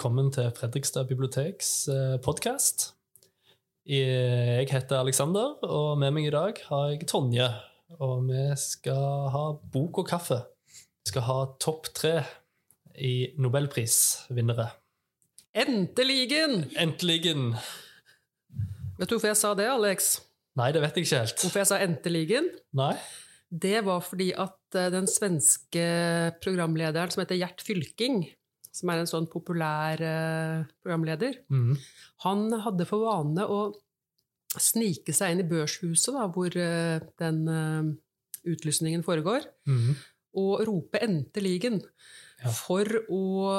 velkommen til Fredrikstad biblioteks podkast. Jeg heter Aleksander, og med meg i dag har jeg Tonje. Og vi skal ha bok og kaffe. Vi skal ha topp tre i nobelprisvinnere. Enteligen! Enteligen. Vet du hvorfor jeg sa det, Alex? Nei, det vet jeg ikke helt. Hvorfor jeg sa enteligen? Nei. Det var fordi at eh, den svenske programlederen som heter Gjert Fylking, som er en sånn populær uh, programleder, mm. han hadde for vane å snike seg inn i børshuset, da, hvor uh, den uh, utlysningen foregår, mm. og rope 'Enteligen' Ja. for å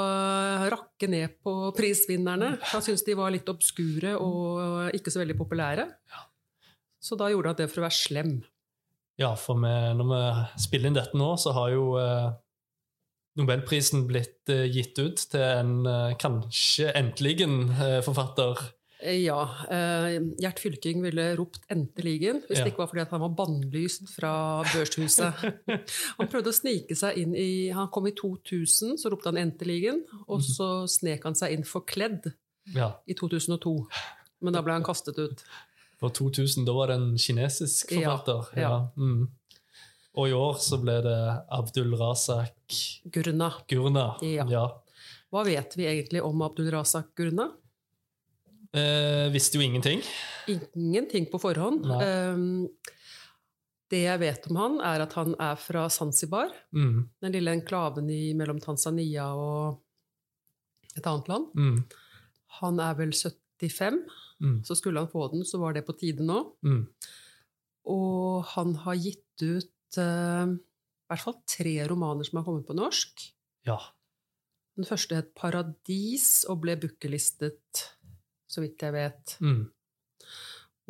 rakke ned på prisvinnerne. Han syntes de var litt obskure og ikke så veldig populære. Ja. Så da gjorde han det for å være slem. Ja, for vi, når vi spiller inn dette nå, så har jo eh, Nobelprisen blitt eh, gitt ut til en eh, kanskje. Ja, eh, Gjert Fylking ville ropt 'Enteligen' hvis Ja. det ikke var fordi han var bannlyst fra børshuset. Han prøvde å snike seg inn i Han kom i 2000, så ropte han 'Enteligen'. Og så snek han seg inn forkledd Ja, i 2002. Men da ble han kastet ut. For 2000, da var det en kinesisk Ja, forfatter. ja. Mm. Og i år så ble det Abdul Razak Gurna. Gurna. Ja. Hva vet vi egentlig om Abdul Razak Gurna? Eh, visste jo ingenting. Ingenting på forhånd. Um, det jeg vet om han, er at han er fra Zanzibar. Mm. Den lille enklaven i, mellom Tanzania og et annet land. Mm. Han er vel 75, Mm. så skulle han få den, så var det på tide nå. Mm. Og han har gitt ut eh, i hvert fall tre romaner som har kommet på norsk. Ja. Den første het 'Paradis' og ble bookelistet, så vidt jeg vet. Mm.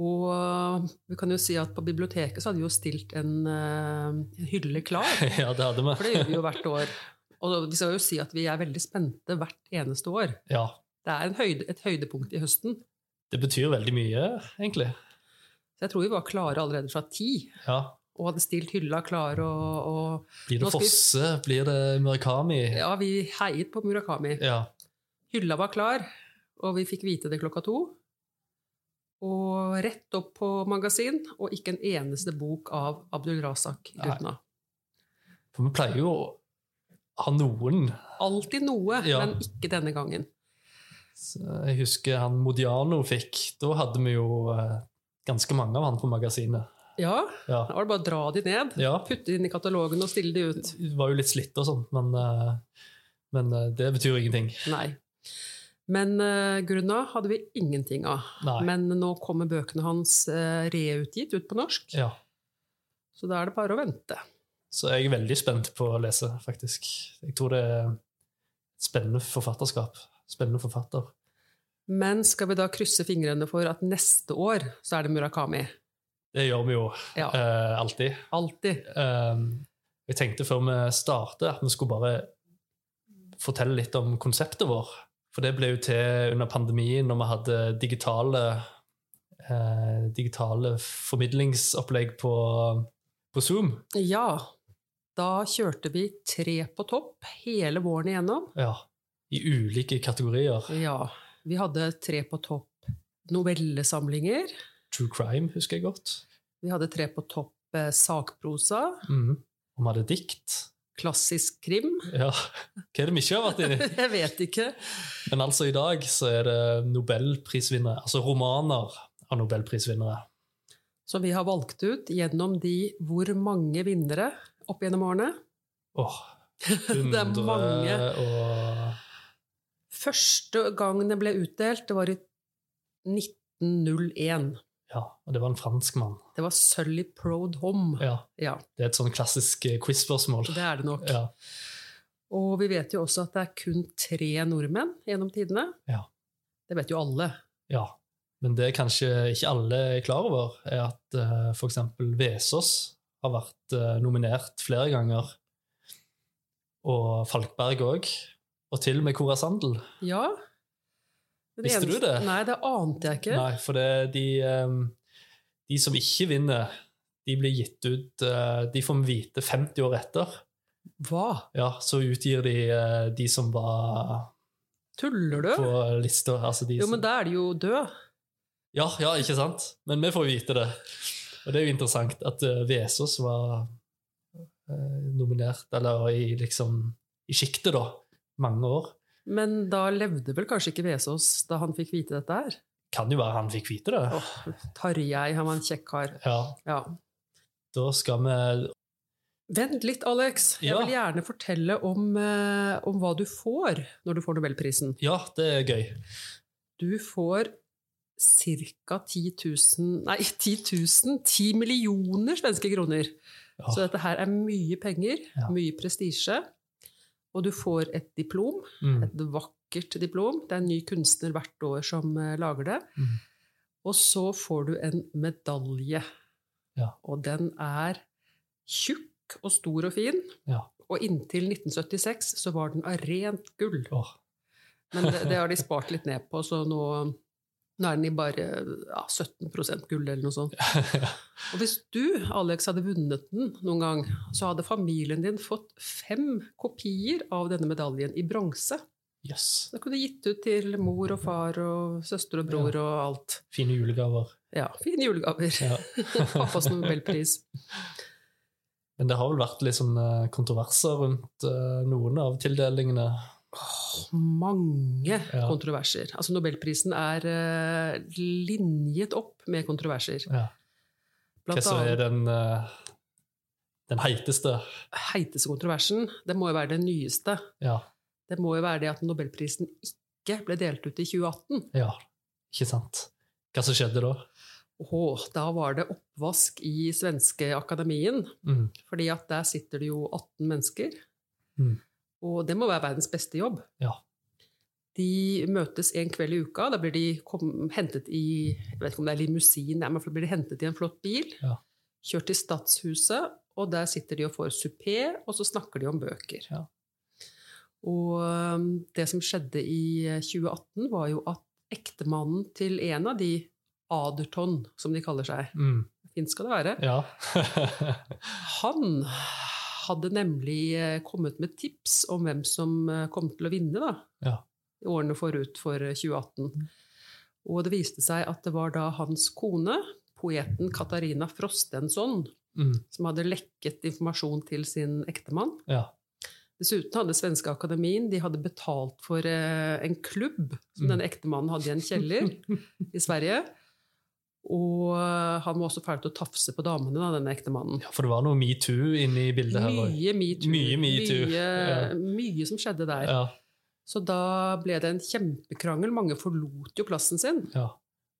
Og vi kan jo si at på biblioteket så hadde vi jo stilt en, eh, en hylle klar. ja, det hadde vi. For det gjør vi jo hvert år. Og vi skal jo si at vi er veldig spente hvert eneste år. Ja. Det er en høyde, et høydepunkt i høsten. Det betyr veldig mye, egentlig. Så jeg tror vi var klare allerede fra ti, Ja. Og hadde stilt hylla klar. Og, og Blir det Fosse? vi-? Blir det Murakami? ja, vi heiet på Murakami. Ja. Hylla var klar, og vi fikk vite det klokka to. Og rett opp på magasin, og ikke en eneste bok av Abdul Razak Nei. Gurna. For vi pleier jo å ha noen. Alltid noe, Ja. men ikke denne gangen. Så jeg husker han Modiano fikk. Da hadde vi jo eh, ganske mange av han på magasinet. Ja, Ja. da var det bare å dra de ned. ja. Putte de inn i katalogen og stille de ut. Det var jo litt slitt og sånn, men, eh, men eh, det betyr ingenting. Nei. Men uh, Grunna hadde vi ingenting av. Nei. Men nå kommer bøkene hans uh, reutgitt ut på norsk, Ja. så da er det bare å vente. Så jeg er veldig spent på å lese, faktisk. Jeg tror det er spennende forfatterskap. Spennende forfatter. Men skal vi da krysse fingrene for at neste år så er det Murakami? Det gjør vi jo Ja, eh, alltid. alltid. Eh, jeg tenkte før vi startet at vi skulle bare fortelle litt om konseptet vår. For det ble jo til under pandemien, når vi hadde digitale, eh, digitale formidlingsopplegg på, på Zoom. Ja, da kjørte vi tre på topp hele våren igjennom. Ja, I ulike kategorier. Ja, vi hadde tre på topp novellesamlinger. True crime husker jeg godt. Vi hadde tre på topp eh, sakprosa. Mm. Og vi hadde dikt. Klassisk krim. Ja. Hva er det vi ikke har vært inni? Jeg vet ikke. Men altså i dag så er det nobelprisvinnere, altså romaner av nobelprisvinnere. Som vi har valgt ut gjennom de hvor mange vinnere opp gjennom årene. Åh, Det er mange. og Første gang det ble utdelt, det var i 1901. Ja, og det var en franskmann. Det var Sully Prodhom. Ja, Ja, det er et sånn klassisk eh, quiz-spørsmål. det er det nok. Ja, Og vi vet jo også at det er kun tre nordmenn gjennom tidene. Ja. Det vet jo alle. ja. Men det kanskje ikke alle er klar over, er at uh, f.eks. Vesaas har vært uh, nominert flere ganger. Og Falkberg òg. Og til og med Cora Sandel. Ja. Visste du det? Nei, det ante jeg ikke. Nei, for det, de, ehm, de som ikke vinner, de blir gitt ut eh, De får vite 50 år etter. Hva? Ja, Så utgir de eh, de som var Tuller du? på lista. Altså de Jo, som- men da er de jo døde. Ja, ja, ikke sant? Men vi får vite det. Og det er jo interessant at uh, Vesaas var eh, nominert, eller i liksom i sjiktet, da, mange år. Men da levde vel kanskje ikke Vesaas da han fikk vite dette her? Kan jo være han fikk vite det. Åh, Tarjei, han var en kjekk kar. Ja, Ja. da skal vi Vent litt, Alex. Jeg Ja. vil gjerne fortelle om, eh, om hva du får når du får Nobelprisen. Ja, det er gøy. Du får ca. 10 000 Nei, 10 000 10 millioner svenske kroner. Ja. Så dette her er mye penger, mye prestisje. Og du får et diplom, Mm. et vakkert diplom. Det er en ny kunstner hvert år som eh, lager det. Mm. Og så får du en medalje. Ja. Og den er tjukk og stor og fin. Ja. Og inntil 1976 så var den av rent gull. Oh. Men det, det har de spart litt ned på, så nå, nå er den i bare ja, 17% gull eller noe sånt. Og hvis du, Alex, hadde vunnet den noen gang, så hadde familien din fått fem kopier av denne medaljen i bronse. Yes. Da kunne du gitt ut til mor og far og søster og bror og alt. Fine julegaver. Ja, fine julegaver. Ja. Pappas nobelpris. Men det har vel vært litt sånn eh, kontroverser rundt eh, noen av tildelingene. Mange Ja. kontroverser. Altså Nobelprisen er uh, linjet opp med kontroverser. Ja. Blant Hva er den, uh, den heiteste? heiteste kontroversen, det må jo være den nyeste. Ja. Det må jo være det at Nobelprisen ikke ble delt ut i 2018. ja. Ikke sant? Hva som skjedde da? Åh, da var det oppvask i svenske akademien, Mm. fordi at der sitter det jo 18 mennesker. Mm. Og det må være verdens beste jobb. Ja. De møtes en kveld i uka. Da blir de kom, hentet i jeg vet ikke om det er limousin, men blir de hentet i en flott bil. Ja. Kjørt til Stadshuset, og der sitter de og får supé, og så snakker de om bøker. Ja. Og um, det som skjedde i 2018, var jo at ektemannen til en av de Aderton, som de kaller seg, Mm. fint skal det være, Ja. han hadde nemlig eh, kommet med tips om hvem som eh, kom til å vinne da, Ja. i årene forut for eh, 2018. Og det viste seg at det var da hans kone, poeten Katarina Frostensson, Mm. som hadde lekket informasjon til sin ektemann. ja. Dessuten hadde Svenske Akademien de hadde betalt for en klubb som Mm. denne ektemannen hadde i en kjeller i Sverige. Og eh, han var også ferdig til å tafse på damene, da, denne ektemannen. ja. For det var noe metoo inne i bildet her. Mye metoo. Mye metoo, Mye, ja. mye som skjedde der. Ja. Så da ble det en kjempekrangel. Mange forlot jo plassen sin. ja.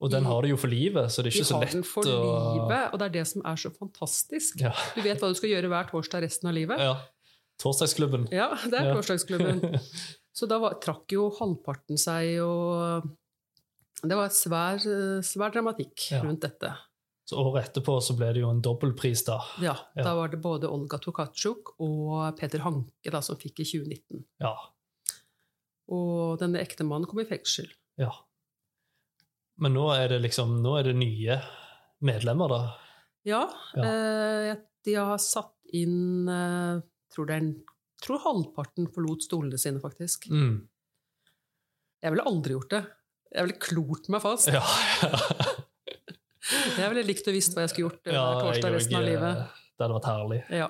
Og den har de jo for livet, så det er De ikke så har lett den for å livet, og det er det som er så fantastisk. Ja. Du vet hva du skal gjøre hver torsdag resten av livet. ja. Torsdagsklubben. Ja, det er torsdagsklubben. Så da var, trakk jo halvparten seg, og det var svær, svær dramatikk Ja. rundt dette. Så året etterpå så ble det jo en dobbeltpris, da. Ja, Ja. Da var det både Olga Tokatsjuk og Peter Hanke da, som fikk i 2019. Ja. Og denne ektemannen kom i fengsel. ja. Men nå er det liksom Nå er det nye medlemmer, da. Ja, Ja. Eh, de har satt inn eh, tror det er en, tror halvparten forlot stolene sine, faktisk. Mm. Jeg ville aldri gjort det. Jeg ville klort meg fast. Ja. Jeg ville likt å visst hva jeg skulle gjort eh, ja torsdag jeg resten av eh, livet. Det hadde vært herlig. Ja.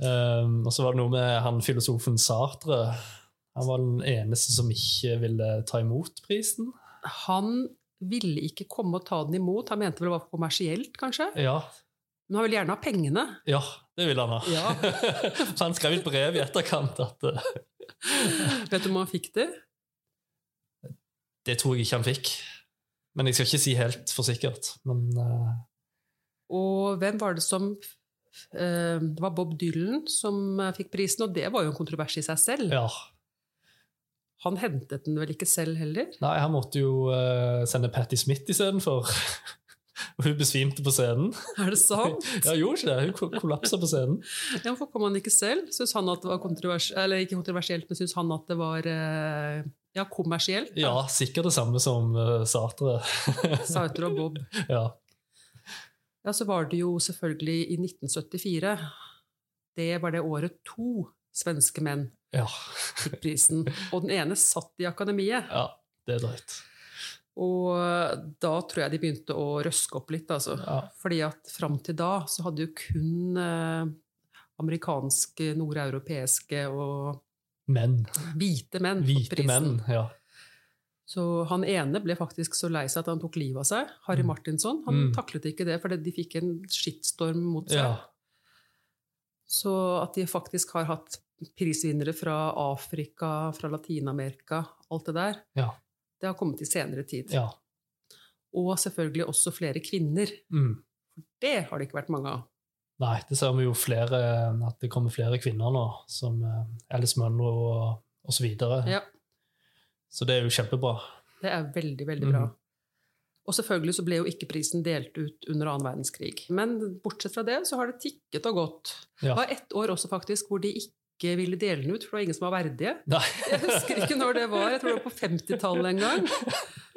Um, og så var det noe med han filosofen Sartre. Han var den eneste som ikke ville ta imot prisen. Han ville ikke komme og ta den imot. Han mente vel det var kommersielt, kanskje? Ja, Men han ville gjerne ha pengene. ja det ville han ha. Ja. Han skrev et brev i etterkant at uh, Vet du om han fikk det? Det tror jeg ikke han fikk. Men jeg skal ikke si helt for sikkert. Men uh, Og hvem var det som uh, Det var Bob Dylan som eh, fikk prisen, og det var jo en kontrovers i seg selv. ja. Han hentet den vel ikke selv heller? Nei, han måtte jo uh, sende Patti Smith istedenfor. Og hun besvimte på scenen. Er det sant? Ja, gjorde ikke det? Hun ko- kollapsa på scenen. Ja, Hvorfor kom han ikke selv? Syns han at det var kontrovers eller ikke kontroversielt, men syns han at det var eh, ja, kommersielt? da? Ja, sikkert det samme som uh, Sartre. Sartre og Bob. ja. Ja, så var det jo selvfølgelig i 1974. Det var det året to svenske menn Ja. fikk prisen. Og den ene satt i akademiet. ja. Det er drøyt. Og da tror jeg de begynte å røske opp litt, altså. Ja. Fordi at fram til da så hadde jo kun uh, amerikanske, nordeuropeiske og Men. hvite menn Hvite menn. Ja. Så han ene ble faktisk så lei seg at han tok livet av seg. Harry Mm. Martinsson. Han Mm. taklet ikke det, fordi de fikk en skittstorm mot seg. ja. Så at de faktisk har hatt prisvinnere fra Afrika, fra Latin-Amerika, alt det der, Ja. det har kommet i senere tid. ja. Og selvfølgelig også flere kvinner. Mm. Det har det ikke vært mange av. Nei, det ser vi jo flere, at det kommer flere kvinner nå, som eh, Alice Munro og, osv. så videre. Ja, Så det er jo kjempebra. det er veldig, veldig bra. Og selvfølgelig så ble jo ikke prisen delt ut under annen verdenskrig. Men bortsett fra det så har det tikket og gått. Ja. Det var ett år også faktisk hvor de ikke ville dele den ut, for det var ingen som var verdige. Nei. Jeg husker ikke når det var, jeg tror det var på 50-tallet en gang.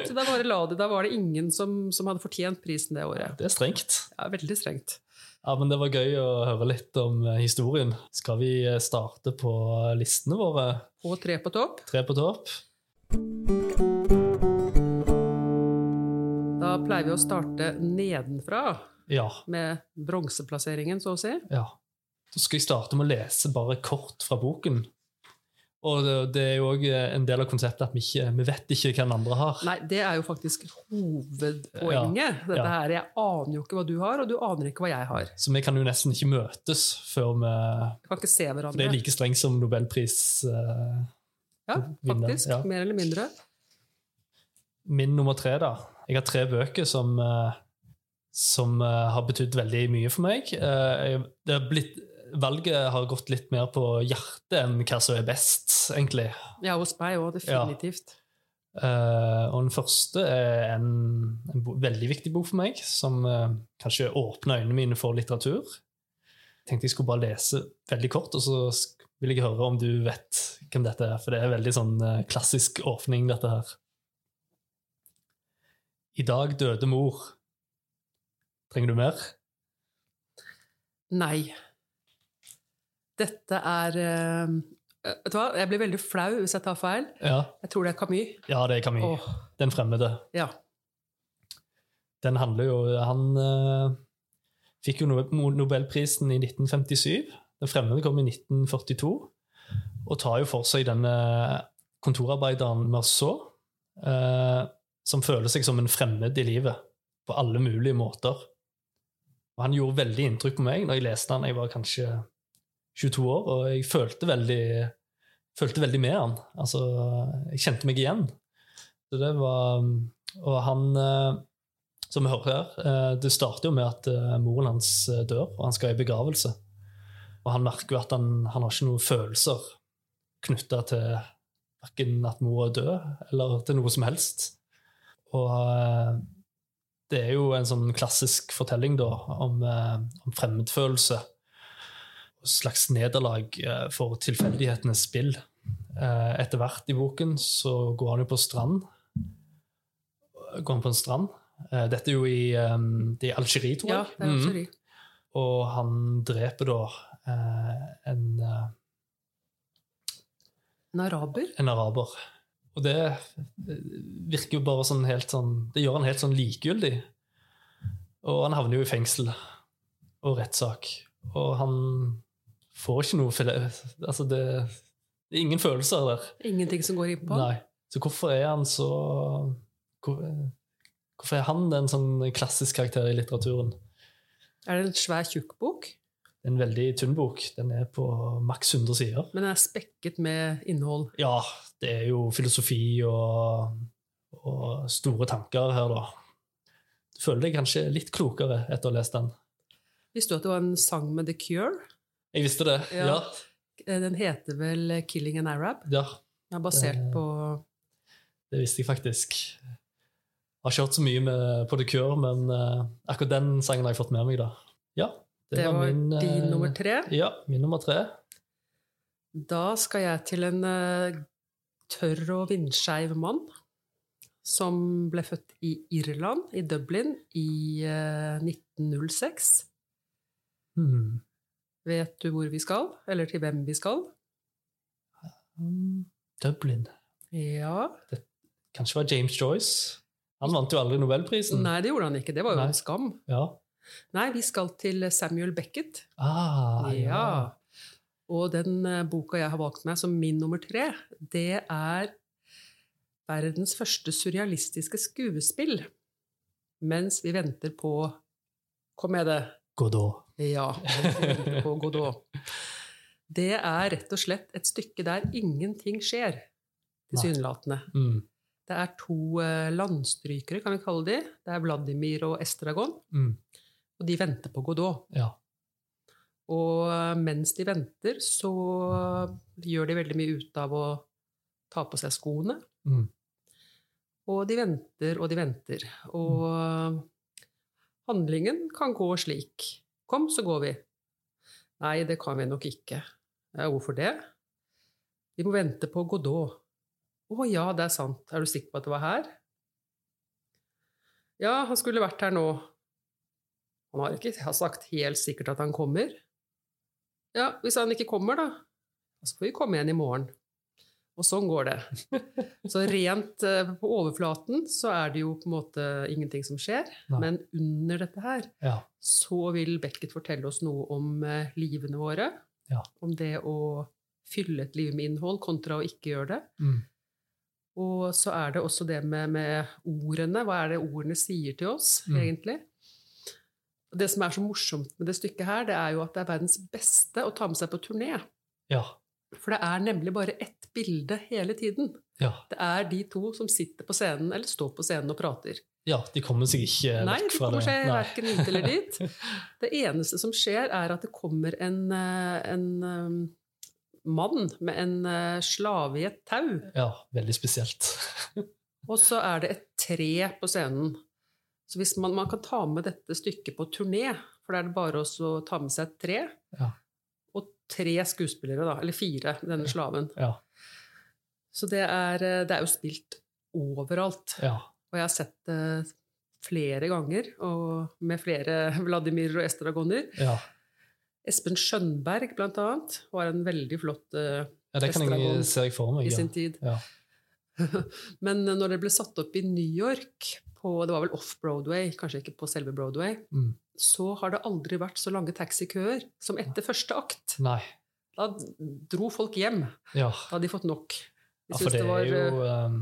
Så da bare la de, da var det ingen som, som hadde fortjent prisen det året. Det er strengt. Ja, veldig strengt. Ja, men Det var gøy å høre litt om eh, historien. Skal vi eh, starte på listene våre? Og tre på topp. Tre på topp. Da pleier vi å starte nedenfra Ja. med bronseplasseringen, så å si. ja. Da skal jeg starte med å lese bare kort fra boken. Og det, er jo òg en del av konseptet at vi, ikke, vi vet ikke hva den andre har. Nei, det er jo faktisk hovedpoenget. Dette ja. her, Jeg aner jo ikke hva du har, og du aner ikke hva jeg har. Så vi kan jo nesten ikke møtes før vi Vi kan ikke se For det er like strengt som nobelpris. Uh, Ja, faktisk. ja. Mer eller mindre. Min nummer tre, da. Jeg har tre bøker som, uh, som uh, har betydd veldig mye for meg. Eh, jeg- det har blitt, valget har gått litt mer på hjertet enn hva som er best, egentlig. Ja, hos meg òg, definitivt. Eh, og den første er en, en veldig viktig bok for meg, som uh, kanskje åpna øynene mine for litteratur. Jeg tenkte jeg skulle bare lese veldig kort, og så vil jeg høre om du vet hvem dette er. For det er veldig sånn uh, klassisk åpning, dette her. I dag døde mor. Trenger du mer? Nei. Dette er uh, Vet du hva, jeg blir veldig flau hvis jeg tar feil. Ja, Jeg tror det er Camus. ja det er Camus. Oh. Den fremmede. ja. Den handler jo Han uh, fikk jo Nobelprisen i 1957. Den fremmede kom i 1942. Og tar jo for seg denne kontorarbeideren Merceau, uh, som føler seg som en fremmed i livet på alle mulige måter. Og han gjorde veldig inntrykk på meg når jeg leste han. Jeg var kanskje 22 år, og jeg følte veldig, følte veldig med han. Altså, jeg kjente meg igjen. Så det var Og han eh, som vi hører her, eh, det starter jo med at eh, moren hans dør, og han skal i begravelse. Og han merker jo at han, han har ikke noen følelser knytta til verken at mor er død, eller til noe som helst. Og det er jo en sånn klassisk fortelling da, om, om fremmedfølelse. Slags nederlag eh, for tilfeldighetenes spill. Eh, Etter hvert i boken så går han jo på strand. Går han på en strand. Eh, Dette er jo i, eh, det er Algerie, tror jeg. ja, det er Mhm. Mm. Og han dreper da en, En araber. en araber. Og det virker jo bare sånn helt sånn Det gjør han helt sånn likegyldig. Og han havner jo i fengsel og rettssak. Og han får ikke noe Altså, det, det er ingen følelser der. Ingenting som går inn på. Nei. Så hvorfor er han så hvor, Hvorfor er han en sånn klassisk karakter i litteraturen? Er det en svær, tjukk bok? En veldig tynn bok. Den er på maks 100 sider. Men den er spekket med innhold. Ja, det er jo filosofi og, og store tanker her, da. Du føler deg kanskje litt klokere etter å ha lest den. Visste du at det var en sang med The Cure? Jeg visste det. Ja. Ja. Eh, Den heter vel 'Killing an Arab'? ja Den er basert Det- på det visste jeg faktisk. Jeg har ikke hørt så mye med, på The Cure, men uh, akkurat den sangen har jeg fått med meg, da. Ja, det, Det var min, din eh, nummer tre. Ja, min nummer tre. Da skal jeg til en uh, tørr og vindskeiv mann som ble født i Irland, i Dublin, i uh, 1906. Hmm. Vet du hvor vi skal? Eller til hvem vi skal? Um, Dublin. Ja. Kanskje var James Joyce. Han vant jo aldri Nobelprisen. Nei, det gjorde han ikke. Det var jo Nei. en skam. Ja. Nei, vi skal til Samuel Beckett. Ah, ja. Ja. Og den eh, boka jeg har valgt meg som min nummer tre, det er verdens første surrealistiske skuespill. Mens vi venter på Kom med det. Godot. Ja, på Godot. Det er rett og slett et stykke der ingenting skjer, tilsynelatende. Mm. Det er to eh, landstrykere, kan vi kalle de. Det er Vladimir og Estragon. Mm. Og de venter på Godot. Ja. Og eh, mens de venter, så gjør de veldig mye ut av å ta på seg skoene. Mm. Og de venter og de venter. Og eh, handlingen kan gå slik. Kom, så går vi. Nei, det kan vi nok ikke. Ja, hvorfor det? Vi må vente på Godot. Å ja, det er sant. Er du sikker på at det var her? Ja, han skulle vært her nå. Han har ikke sagt helt sikkert at han kommer. Ja, hvis han ikke kommer, da, så får vi komme igjen i morgen. Og sånn går det. Så rent eh, på overflaten så er det jo på en måte ingenting som skjer, Nei. men under dette her Ja. så vil Beckett fortelle oss noe om eh, livene våre. Ja. Om det å fylle et liv med innhold kontra å ikke gjøre det. Mm. Og så er det også det med, med ordene. Hva er det ordene sier til oss, Mm. egentlig? Det som er så morsomt med det stykket her, det er jo at det er verdens beste å ta med seg på turné. Ja. For det er nemlig bare ett bilde hele tiden. Ja. Det er de to som sitter på scenen, eller står på scenen og prater. ja. De kommer seg ikke Nei, vekk de fra kommer det. seg Nei. verken hit eller dit. Det eneste som skjer, er at det kommer en, eh, en eh, mann med en eh, slave i et tau, Ja, veldig spesielt. og så er det et tre på scenen. Så hvis man, man kan ta med dette stykket på turné, for da er det bare å ta med seg et tre, Ja. Tre skuespillere, da, eller fire, denne slaven. Ja. Så det er, eh, det er jo spilt overalt. Ja. Og jeg har sett det flere ganger, og med flere Vladimir og Estragoner. ja. Espen Skjønberg, blant annet, var en veldig flott uh, ja det kan jeg se for meg. i sin tid. Ja. Men når det ble satt opp i New York, på, det var vel off-Broadway, kanskje ikke på selve Broadway, Mm. Så har det aldri vært så lange taxikøer som etter første akt. Nei. Da dro folk hjem. Ja. Da hadde de fått nok. De ja, for det det, var, er eh, jo um,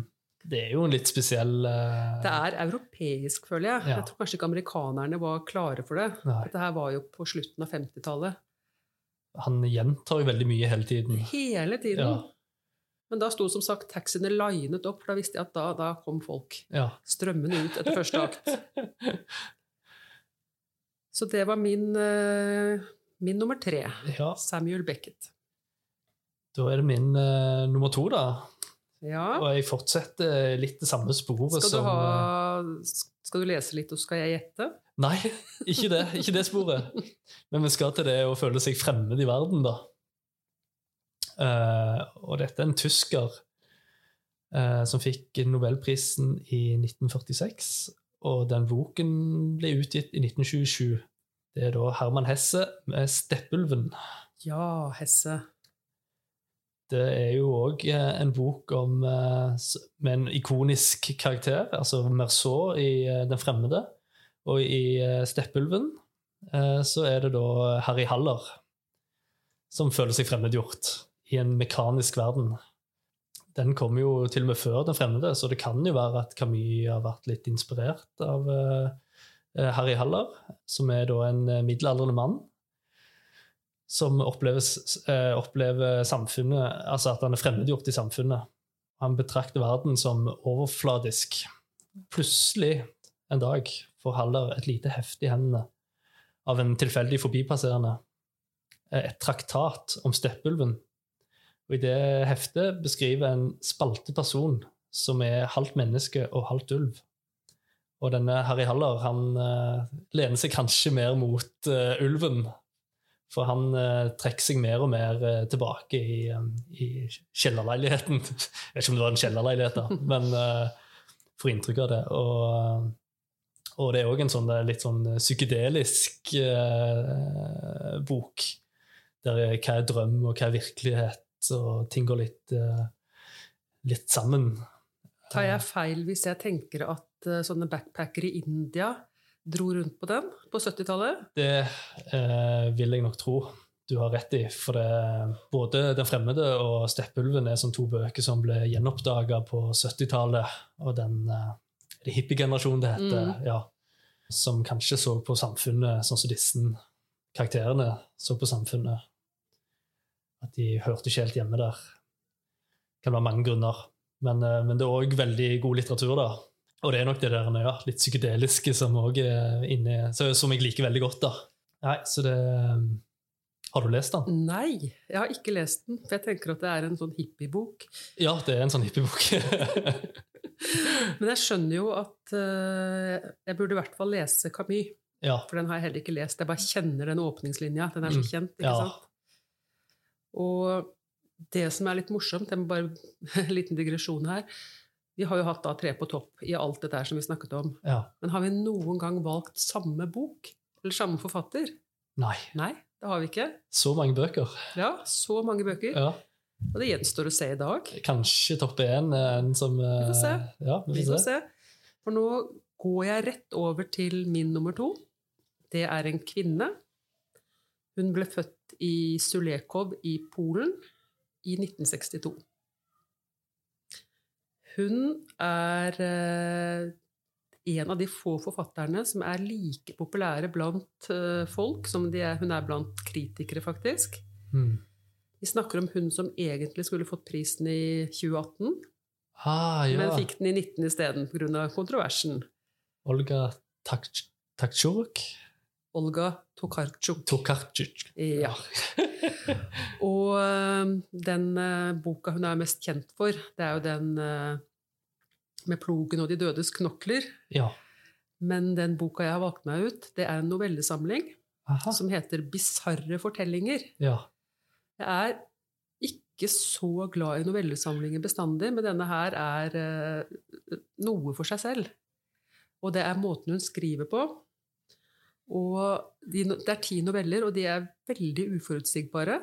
Det er jo en litt spesiell uh, det er europeisk, føler jeg. Ja. Jeg tror kanskje ikke amerikanerne var klare for det. Nei. Dette her var jo på slutten av 50-tallet. Han gjentar jo veldig mye hele tiden. Hele tiden. Ja. Men da sto som sagt taxiene linet opp, for da visste jeg at da, da kom folk Ja. strømmende ut etter første akt. Så det var min, eh, min nummer tre. ja. Samuel Beckett. Da er det min uh, nummer to, da. Ja. Og jeg fortsetter litt det samme sporet Skal du, som ha, skal du lese litt, og skal jeg gjette? Nei, ikke det. Ikke det sporet. Men vi skal til det å føle seg fremmed i verden, da. Uh, og dette er en tysker uh, som fikk Nobelprisen i 1946. Og den boken ble utgitt i 1927. Det er da Herman Hesse med 'Steppulven'. Ja, Hesse. Det er jo òg en bok om, eh, med en ikonisk karakter, altså Merceau i eh, 'Den fremmede'. Og i eh, 'Steppulven' eh, så er det da Harry Haller som føler seg fremmedgjort i en mekanisk verden. Den kom jo til og med før 'Den fremmede', så det kan jo være at Camus har vært litt inspirert av eh, eh, Harry Haller, som er da en eh, middelaldrende mann som oppleves, opplever samfunnet, altså at han er fremmedgjort i samfunnet. Han betrakter verden som overfladisk. Plutselig en dag får Haller et lite hefte i hendene av en tilfeldig forbipasserende. Et traktat om steppulven. Og I det heftet beskriver en spalteperson som er halvt menneske og halvt ulv. Og denne Harry Haller han uh, lener seg kanskje mer mot uh, ulven for han uh, trekker seg mer og mer tilbake i, i kjellerleiligheten. Jeg vet ikke om det var en kjellerleilighet, da, men får inntrykk av det. Og, og det er òg en sånn litt sånn psykedelisk bok. Der er, hva er drøm, og hva er virkelighet, Så ting går litt, eh, litt sammen. Tar jeg feil hvis jeg tenker at eh, sånne backpackere i India dro rundt på den på 70-tallet? Det eh, vil jeg nok tro du har rett i. For det, både 'Den fremmede' og 'Steppulven' er som to bøker som ble gjenoppdaga på 70-tallet. Og den eh, det hippiegenerasjonen det heter, Mm. ja, som kanskje så på samfunnet sånn som disse karakterene så på samfunnet. At de hørte ikke helt hjemme der. Det kan være mange grunner. Men, eh, men det er òg veldig god litteratur, da. Og det er nok det der ja, litt psykedeliske som inne, som jeg liker veldig godt. da. Nei, så det Har du lest den? Nei, jeg har ikke lest den. For jeg tenker at det er en sånn hippiebok. Ja, det er en sånn hippiebok. Men jeg skjønner jo at uh, jeg burde i hvert fall lese Camus. ja. For den har jeg heller ikke lest. Jeg bare kjenner den åpningslinja. Den er så Mm. kjent. ikke Ja. sant? Og det som er litt morsomt, jeg må bare en liten digresjon her Vi har jo hatt da Tre på topp i alt dette her som vi snakket om. ja. Men har vi noen gang valgt samme bok? Eller samme forfatter? Nei. Nei, det har vi ikke. Så mange bøker. Ja, så mange bøker. Ja. Og det gjenstår å se i dag. Kanskje topp én er en som Vi får se. eh, Ja, vi Vi får får se. se. For nå går jeg rett over til min nummer to. Det er en kvinne. Hun ble født i Sulekov i Polen i 1962. Hun er eh, en av de få forfatterne som er like populære blant eh, folk som de er, hun er blant kritikere, faktisk. Mm. Vi snakker om hun som egentlig skulle fått prisen i 2018, Ah, ja. men fikk den i 19 isteden pga. kontroversen. Olga Tak- Taktsjurk? Olga Tokarczuk. Tokarczuk. Ja. Og øh, den øh, boka hun er mest kjent for, det er jo den øh, med plogen og de dødes knokler. Ja. Men den boka jeg har valgt meg ut, det er en novellesamling Aha. som heter Bisarre fortellinger. Ja. Jeg er ikke så glad i novellesamlinger bestandig, men denne her er noe for seg selv. Og det er måten hun skriver på. Og de, det er ti noveller, og de er veldig uforutsigbare.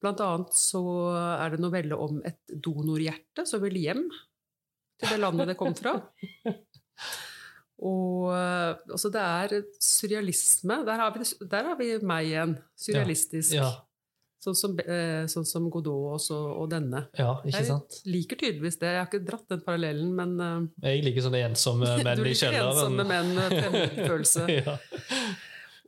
Blant annet så er det novelle om et donorhjerte som vil hjem til det landet det kom fra. Og eh, altså det er surrealisme. Der har vi, der har vi meg igjen. Surrealistisk. Ja. Sånn, som, eh, sånn som Godot også, og denne. ja, ikke sant? Jeg liker tydeligvis det. Jeg har ikke dratt den parallellen, men eh, Jeg liker sånne ensomme menn du liker ensomme menn med fremmedfølelse. ja.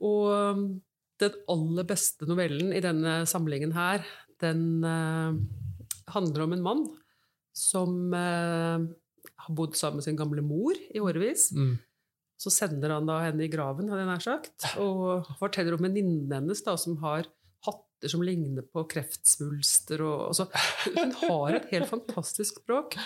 Og den aller beste novellen i denne samlingen her, den eh, handler om en mann som eh, har bodd sammen med sin gamle mor i årevis. Mm. Så sender han da henne i graven, hadde jeg nær sagt, og forteller om venninnen hennes da, som har hatter som ligner på kreftsvulster. Og, altså, hun har et helt fantastisk språk.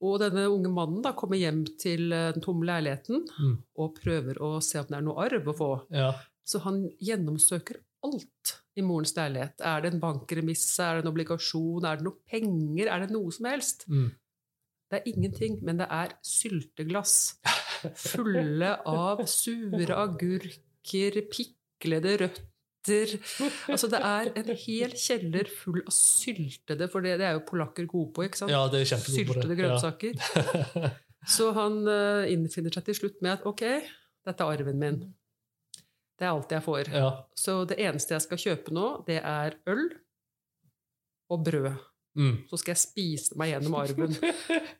Og denne unge mannen da kommer hjem til eh, den tomme leiligheten Mm. og prøver å se om det er noe arv å få. ja. Så han gjennomsøker alt i morens leilighet. Er det en bankremisse, er det en obligasjon, er det noe penger, er det noe som helst? Mm. Det er ingenting, men det er sylteglass fulle av sure agurker, piklede røtter Altså, det er en hel kjeller full av syltede, for det, det er jo polakker gode på, ikke sant? ja, det er. Syltede grønnsaker. Så han eh, innfinner seg til slutt med at ok, dette er arven min. Det er alt jeg får. Ja. Så det eneste jeg skal kjøpe nå, det er øl og brød. Mm. Så skal jeg spise meg gjennom arven.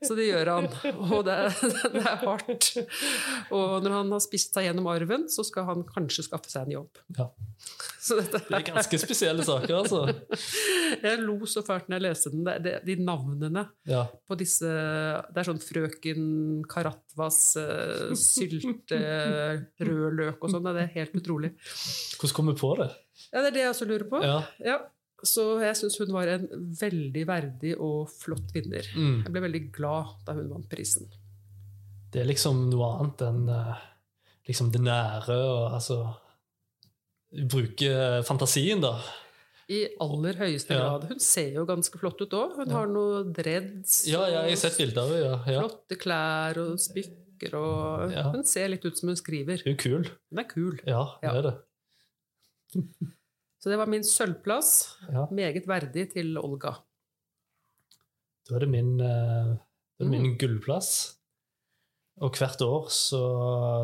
Så det gjør han. Og det, det er hardt. Og når han har spist seg gjennom arven, så skal han kanskje skaffe seg en jobb. Ja. Så dette Det er ganske spesielle saker, altså. Jeg lo så fælt når jeg leste den. Det, de navnene Ja. på disse Det er sånn frøken Karatvas, eh, sylte, rød løk og sånn. Det er helt utrolig. Hvordan kom vi på det? Ja, det er det jeg også lurer på. Ja. Ja, så jeg syns hun var en veldig verdig og flott vinner. Mm. Jeg ble veldig glad da hun vant prisen. Det er liksom noe annet enn eh, liksom det nære og altså Bruke fantasien, da. I aller høyeste Ja. grad. Hun ser jo ganske flott ut òg. Hun Ja. har noe dreads Ja, ja, jeg har sett bilder. Ja. Flotte klær og smykker og. Hun ser litt ut som hun skriver. Hun er kul. Hun er kul. Ja, Ja. det er det. Så det var min sølvplass. Ja. Meget verdig til Olga. Da er det min, eh, det er min Mm. gullplass. Og hvert år, så,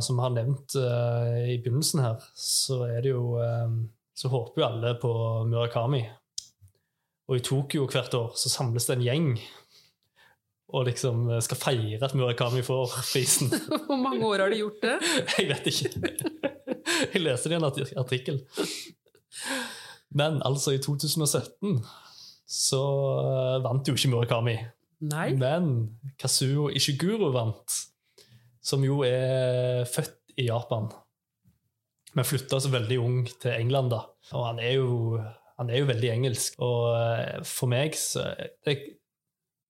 som vi har nevnt uh, i begynnelsen her, så er det jo eh, Så håper jo alle på Murakami. Og i Tokyo hvert år så samles det en gjeng og liksom skal feire at Murakami får prisen. Hvor mange år har de gjort det? Jeg vet ikke. Jeg leste det i en artikkel. Men altså, i 2017 så eh, vant jo ikke Murakami. Nei. Men Kazuo Ishiguro vant, som jo er født i Japan. Men flytta så veldig ung til England, da. Og han er jo, han er jo veldig engelsk. Og eh, for meg så det,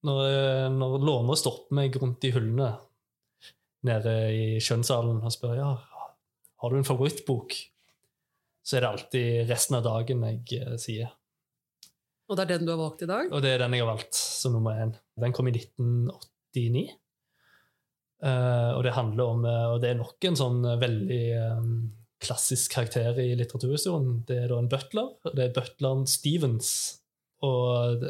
Når, eh, når låner stopper meg rundt i hyllene nede i kjønnsalen og spør ja, har du en favorittbok, så er det alltid resten av dagen jeg eh, sier. Og det er den du har valgt i dag? Og det er den jeg har valgt som nummer én. Den kom i 1989. Eh, og det handler om eh, Og det er nok en sånn veldig klassisk karakter i litteraturhistorien. Det er da en butler, og det er butleren Stevens. Og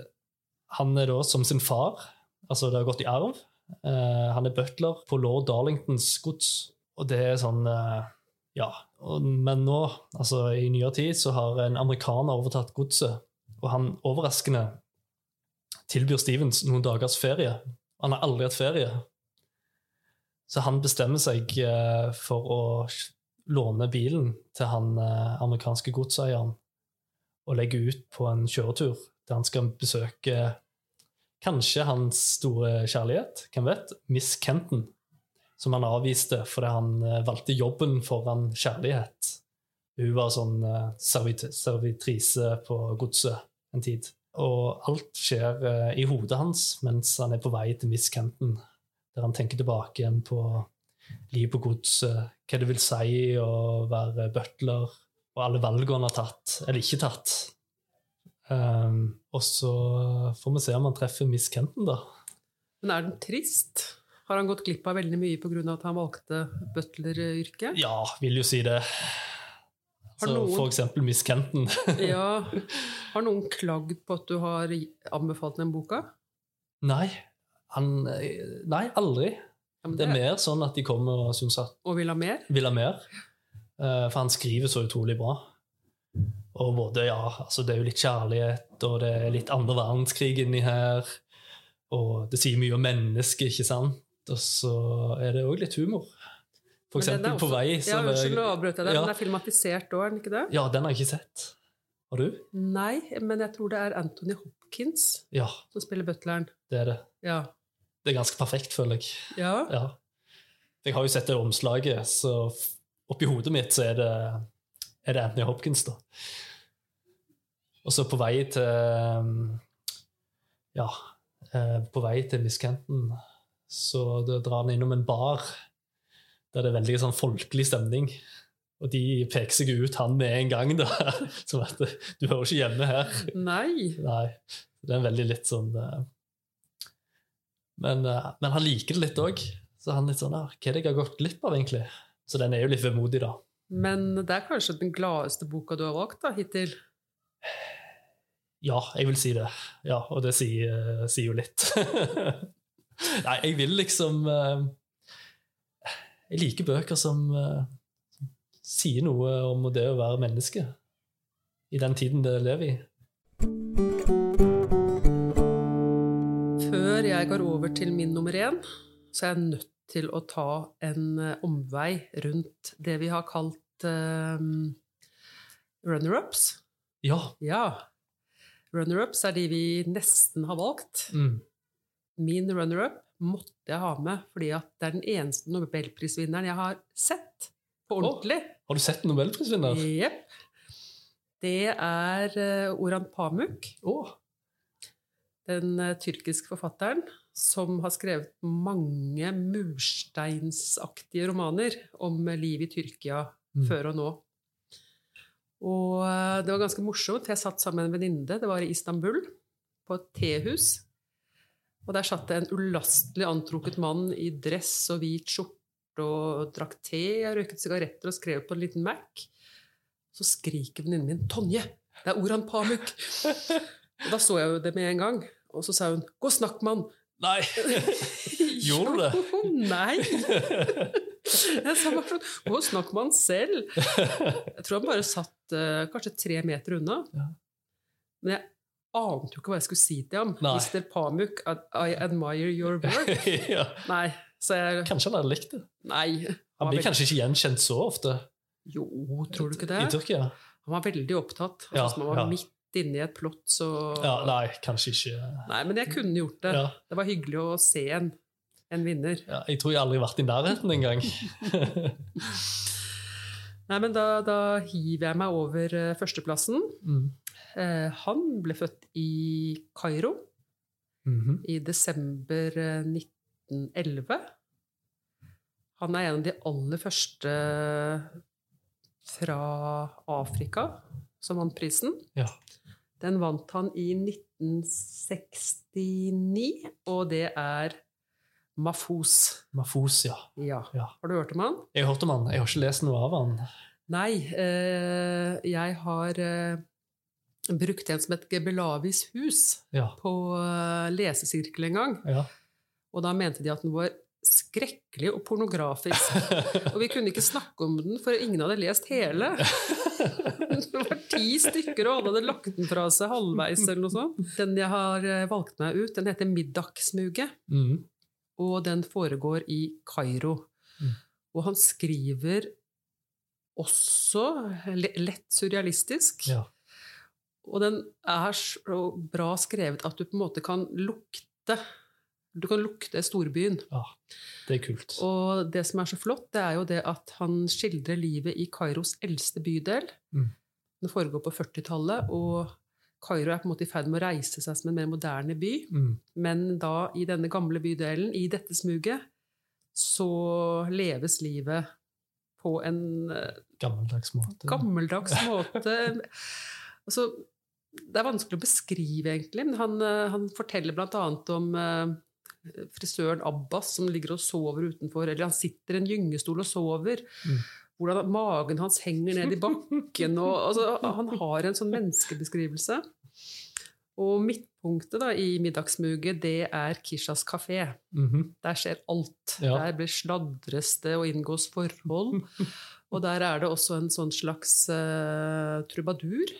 han er da som sin far, altså det har gått i arv. Uh, han er butler på lord Darlingtons gods. Og det er sånn uh, Ja. Men nå, altså i nyere tid, så har en amerikaner overtatt godset. Og han overraskende tilbyr Stevens noen dagers ferie. Han har aldri hatt ferie. Så han bestemmer seg eh, for å låne bilen til han eh, amerikanske godseieren og legge ut på en kjøretur der han skal besøke kanskje hans store kjærlighet, hvem vet, Miss Kenton, som han avviste fordi han eh, valgte jobben foran kjærlighet. Hun var sånn eh, servit servitrise på godset en tid. Og alt skjer eh, i hodet hans mens han er på vei til Miss Kenton, der han tenker tilbake igjen på livet på godset, hva det vil si å være butler, og alle valgene han har tatt, eller ikke tatt. Um, og så får vi se om han treffer Miss Kenton, da. Men er den trist? Har han gått glipp av veldig mye pga. at han valgte butleryrket? Ja, vil jo si det. Har Så For eksempel Miss Kenton. Ja. Har noen klagd på at du har anbefalt den boka? Nei, han, nei, aldri. Ja, det, Det er mer sånn at de kommer og syns at Og vil ha mer? vil ha mer. Eh, For han skriver så utrolig bra. Og både, ja, altså det er jo litt kjærlighet, og det er litt andre verdenskrig inni her. Og det sier mye om mennesket, ikke sant? Og så er det òg litt humor. For eksempel eksempel på vei vei Ja, Unnskyld, å avbryte deg, Ja. men den er filmatisert òg, er den ikke det? Ja, den har jeg ikke sett. Har du? Nei, men jeg tror det er Anthony Hopkins Ja, som spiller butleren. det er det. Ja. Det er ganske perfekt, føler jeg. ja. Ja. Jeg har jo sett det omslaget, så oppi hodet mitt så er det, er det Anthony Hopkins, da. Og så på vei til um, Ja, eh, på vei til Miss Kenton så da drar han innom en bar der det er veldig sånn folkelig stemning. Og de peker seg ut han med en gang, da. Som at du hører ikke hjemme her. Nei. Nei. Det er en veldig litt sånn eh, men, eh, men han liker det litt òg. Så han litt sånn ah, Hva er det jeg har gått glipp av, egentlig? Så den er jo litt vemodig, da. Men det er kanskje den gladeste boka du har valgt da, hittil? Ja, jeg vil si det. Ja, og det sier, sier jo litt. Nei, jeg vil liksom eh, Jeg liker bøker som eh, sier noe om det å være menneske i den tiden det lever i. Før jeg går over til min nummer én, så er jeg nødt til å ta en eh, omvei rundt det vi har kalt um, runner-ups. Ja. Ja. Runner-ups er de vi nesten har valgt. Mm. Min runner-up måtte jeg ha med fordi at det er den eneste nobelprisvinneren jeg har sett på ordentlig. Har du sett nobelprisvinner? Jepp. Det er Oran Orhan Pamuk, Oh. den eh, tyrkiske forfatteren som har skrevet mange mursteinsaktige romaner om eh, livet i Tyrkia Mm. før og nå. Og eh, det var ganske morsomt. Jeg satt sammen med en venninne. Det var i Istanbul, på et tehus. Og der satt det en ulastelig antrukket mann i dress og hvit skjorte og drakk te, røyket sigaretter og skrev på en liten Mac. Så skriker venninnen min 'Tonje, Det er Oran Pamuk! Og da så jeg jo det med en gang. Og så sa hun 'gå og snakk med han'. Nei! Gjorde du det? Jo, nei! Jeg sa bare sånn 'gå og snakk med han selv'. Jeg tror han bare satt uh, kanskje tre meter unna. Men jeg ante jo ikke hva jeg skulle si til ham. Nei. Mr. Pamuk, I admire your work. ja. Nei. Så jeg Kanskje han hadde likt det. Nei. Han han blir veldig- kanskje ikke gjenkjent så ofte Jo, tror du ikke det? i Tyrkia. Han var veldig opptatt. Altså, ja, han var ja. midt inne i et plott, så Ja, nei, kanskje ikke. Nei, men jeg kunne gjort det. Ja. Det var hyggelig å se en, en vinner. Ja, jeg tror jeg aldri har vært i nærheten engang. Nei, men da, da hiver jeg meg over eh, førsteplassen. mm. Eh, han ble født i Kairo Mhm. i desember eh, 1911. Han er en av de aller første fra Afrika som vant prisen. Ja. Den vant han i 1969, og det er Mafos. Mafos, ja. Ja. Ja. Har du hørt om han? Jeg har hørt om han. Jeg har ikke lest noe av han. Nei, eh, jeg har eh, brukt en som het Gebelavis hus Ja. på eh, lesesirkel en gang. ja. Og da mente de at den var skrekkelig og pornografisk. Og vi kunne ikke snakke om den, for ingen hadde lest hele. Det var ti stykker, og alle hadde lagt den fra seg halvveis. eller noe sånt. Den jeg har eh, valgt meg ut, den heter Middagsmuget. Mm. Og den foregår i Kairo. Mm. Og han skriver også lett surrealistisk. ja. Og den er så bra skrevet at du på en måte kan lukte Du kan lukte storbyen. Det er kult. Og det som er så flott, det er jo det at han skildrer livet i Kairos eldste bydel. Mm. Den foregår på 40-tallet, og Kairo er på en måte i ferd med å reise seg som en mer moderne by. Mm. Men da, i denne gamle bydelen, i dette smuget, så leves livet på en eh, Gammeldags måte. gammeldags måte. Altså, det er vanskelig å beskrive, egentlig. Men han, eh, han forteller bl.a. om eh, frisøren Abbas som ligger og sover utenfor, eller han sitter i en gyngestol og sover. Mm. Hvordan magen hans henger ned i bakken. Og, altså, han har en sånn menneskebeskrivelse. Og midtpunktet da, i middagsmuget, det er Kishas kafé. Mhm. Der skjer alt. Ja. Der blir sladres det og inngås forhold. Og der er det også en sånn slags uh, trubadur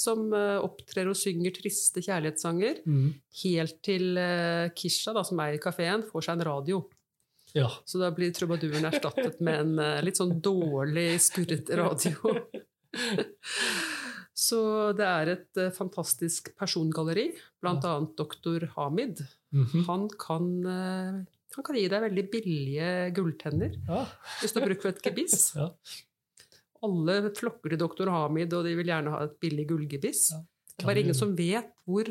som eh, opptrer og synger triste kjærlighetssanger. mm. Helt til uh, Kisha, da, som er i kafeen, får seg en radio. Ja. Så da blir trubaduren erstattet med en eh, litt sånn dårlig, skurret radio. Så det er et eh, fantastisk persongalleri, blant annet doktor Hamid. Mhm. Han kan, eh, han kan gi deg veldig billige gulltenner ja. hvis du har bruk for et gebiss. Ja. Alle flokker til doktor Hamid, og de vil gjerne ha et billig gullgebiss. Ja. Det er bare ingen som vet hvor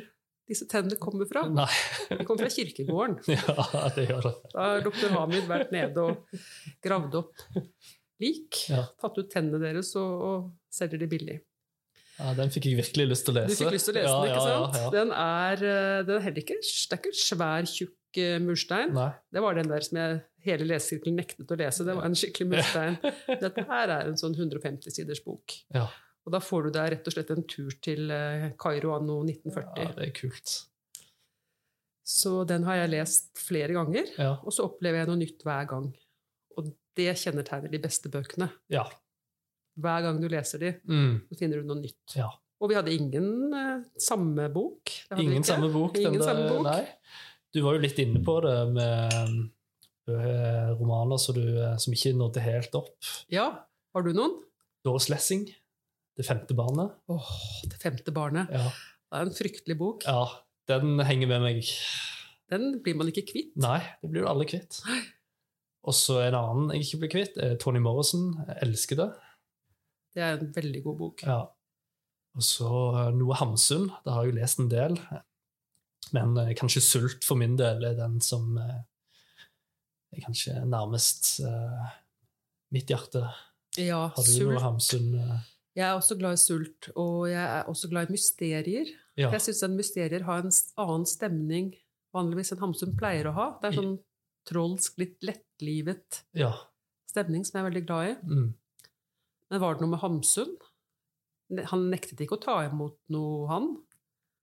disse tennene kommer fra. Nei. De kommer fra kirkegården. Ja, det gjør det. Da har doktor Hamid vært nede og gravd opp lik, Ja. tatt ut tennene deres og, og selger de billig. Ja, den fikk jeg virkelig lyst til å lese. Du fikk lyst til å lese den, ikke sant? Den er, eh, den er heller ikke, det er ikke en svær, tjukk murstein. Nei. Det var den der som jeg hele lesesirkelen nektet å lese. Det var en skikkelig murstein. Dette her er en sånn 150 siders bok. Ja. Og da får du deg rett og slett en tur til eh, Kairo anno ja, det er kult. Så den har jeg lest flere ganger, Ja. og så opplever jeg noe nytt hver gang. Og det kjennetegner de beste bøkene. ja. Hver gang du leser de, Mm. så finner du noe nytt. Ja. Og vi hadde ingen eh, samme bok. Ingen ikke. samme bok. Ingen der- samme bok. Nei. Du var jo litt inne på det med eh, romaner som, du, eh, som ikke nådde helt opp. Ja, har du noen? Doris Lessing, 'Det femte barnet'. Åh, Det femte barnet. Ja. Det er en fryktelig bok. ja, den henger med meg. Den blir man ikke kvitt. Nei, det blir du aldri kvitt. Og så en annen jeg ikke blir kvitt, er Tony Morrison. Jeg elsker det. Det er en veldig god bok. Ja. Og så eh, Noe Hamsun. Det har jeg jo lest en del. Men eh, kanskje Sult for min del er den som eh, er kanskje nærmest eh, mitt hjerte. Ja, Har du noe sult. Hamsun eh, Jeg er også glad i sult, og jeg er også glad i mysterier. Ja. Jeg syns mysterier har en annen stemning vanligvis enn Hamsun pleier å ha. Det er sånn trolsk, litt lettlivet ja. stemning som jeg er veldig glad i. Mm. Men var det noe med Hamsun? Han nektet ikke å ta imot noe, han.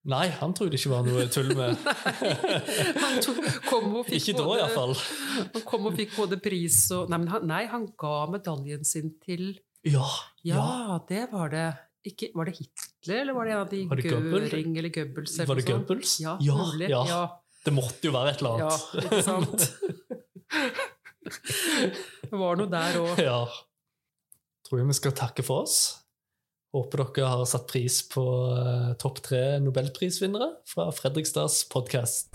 Nei, han trodde det ikke var noe tull med Han tok, kom og fikk Ikke da, iallfall. Han kom og fikk både pris og Nei, men han, nei, han ga medaljen sin til Ja, Ja, ja. det var det. Ikke, var det Hitler, eller var det en av de Var det Göring eller Goebbels? eller Var det? Goebbels? Ja, Ja, ja. Ja, Det måtte jo være et eller annet. ja, ikke sant? Det var noe der òg. Ja. Tror jeg vi skal takke for oss. Håper dere har satt pris på eh, topp tre nobelprisvinnere fra Fredrikstads podkast.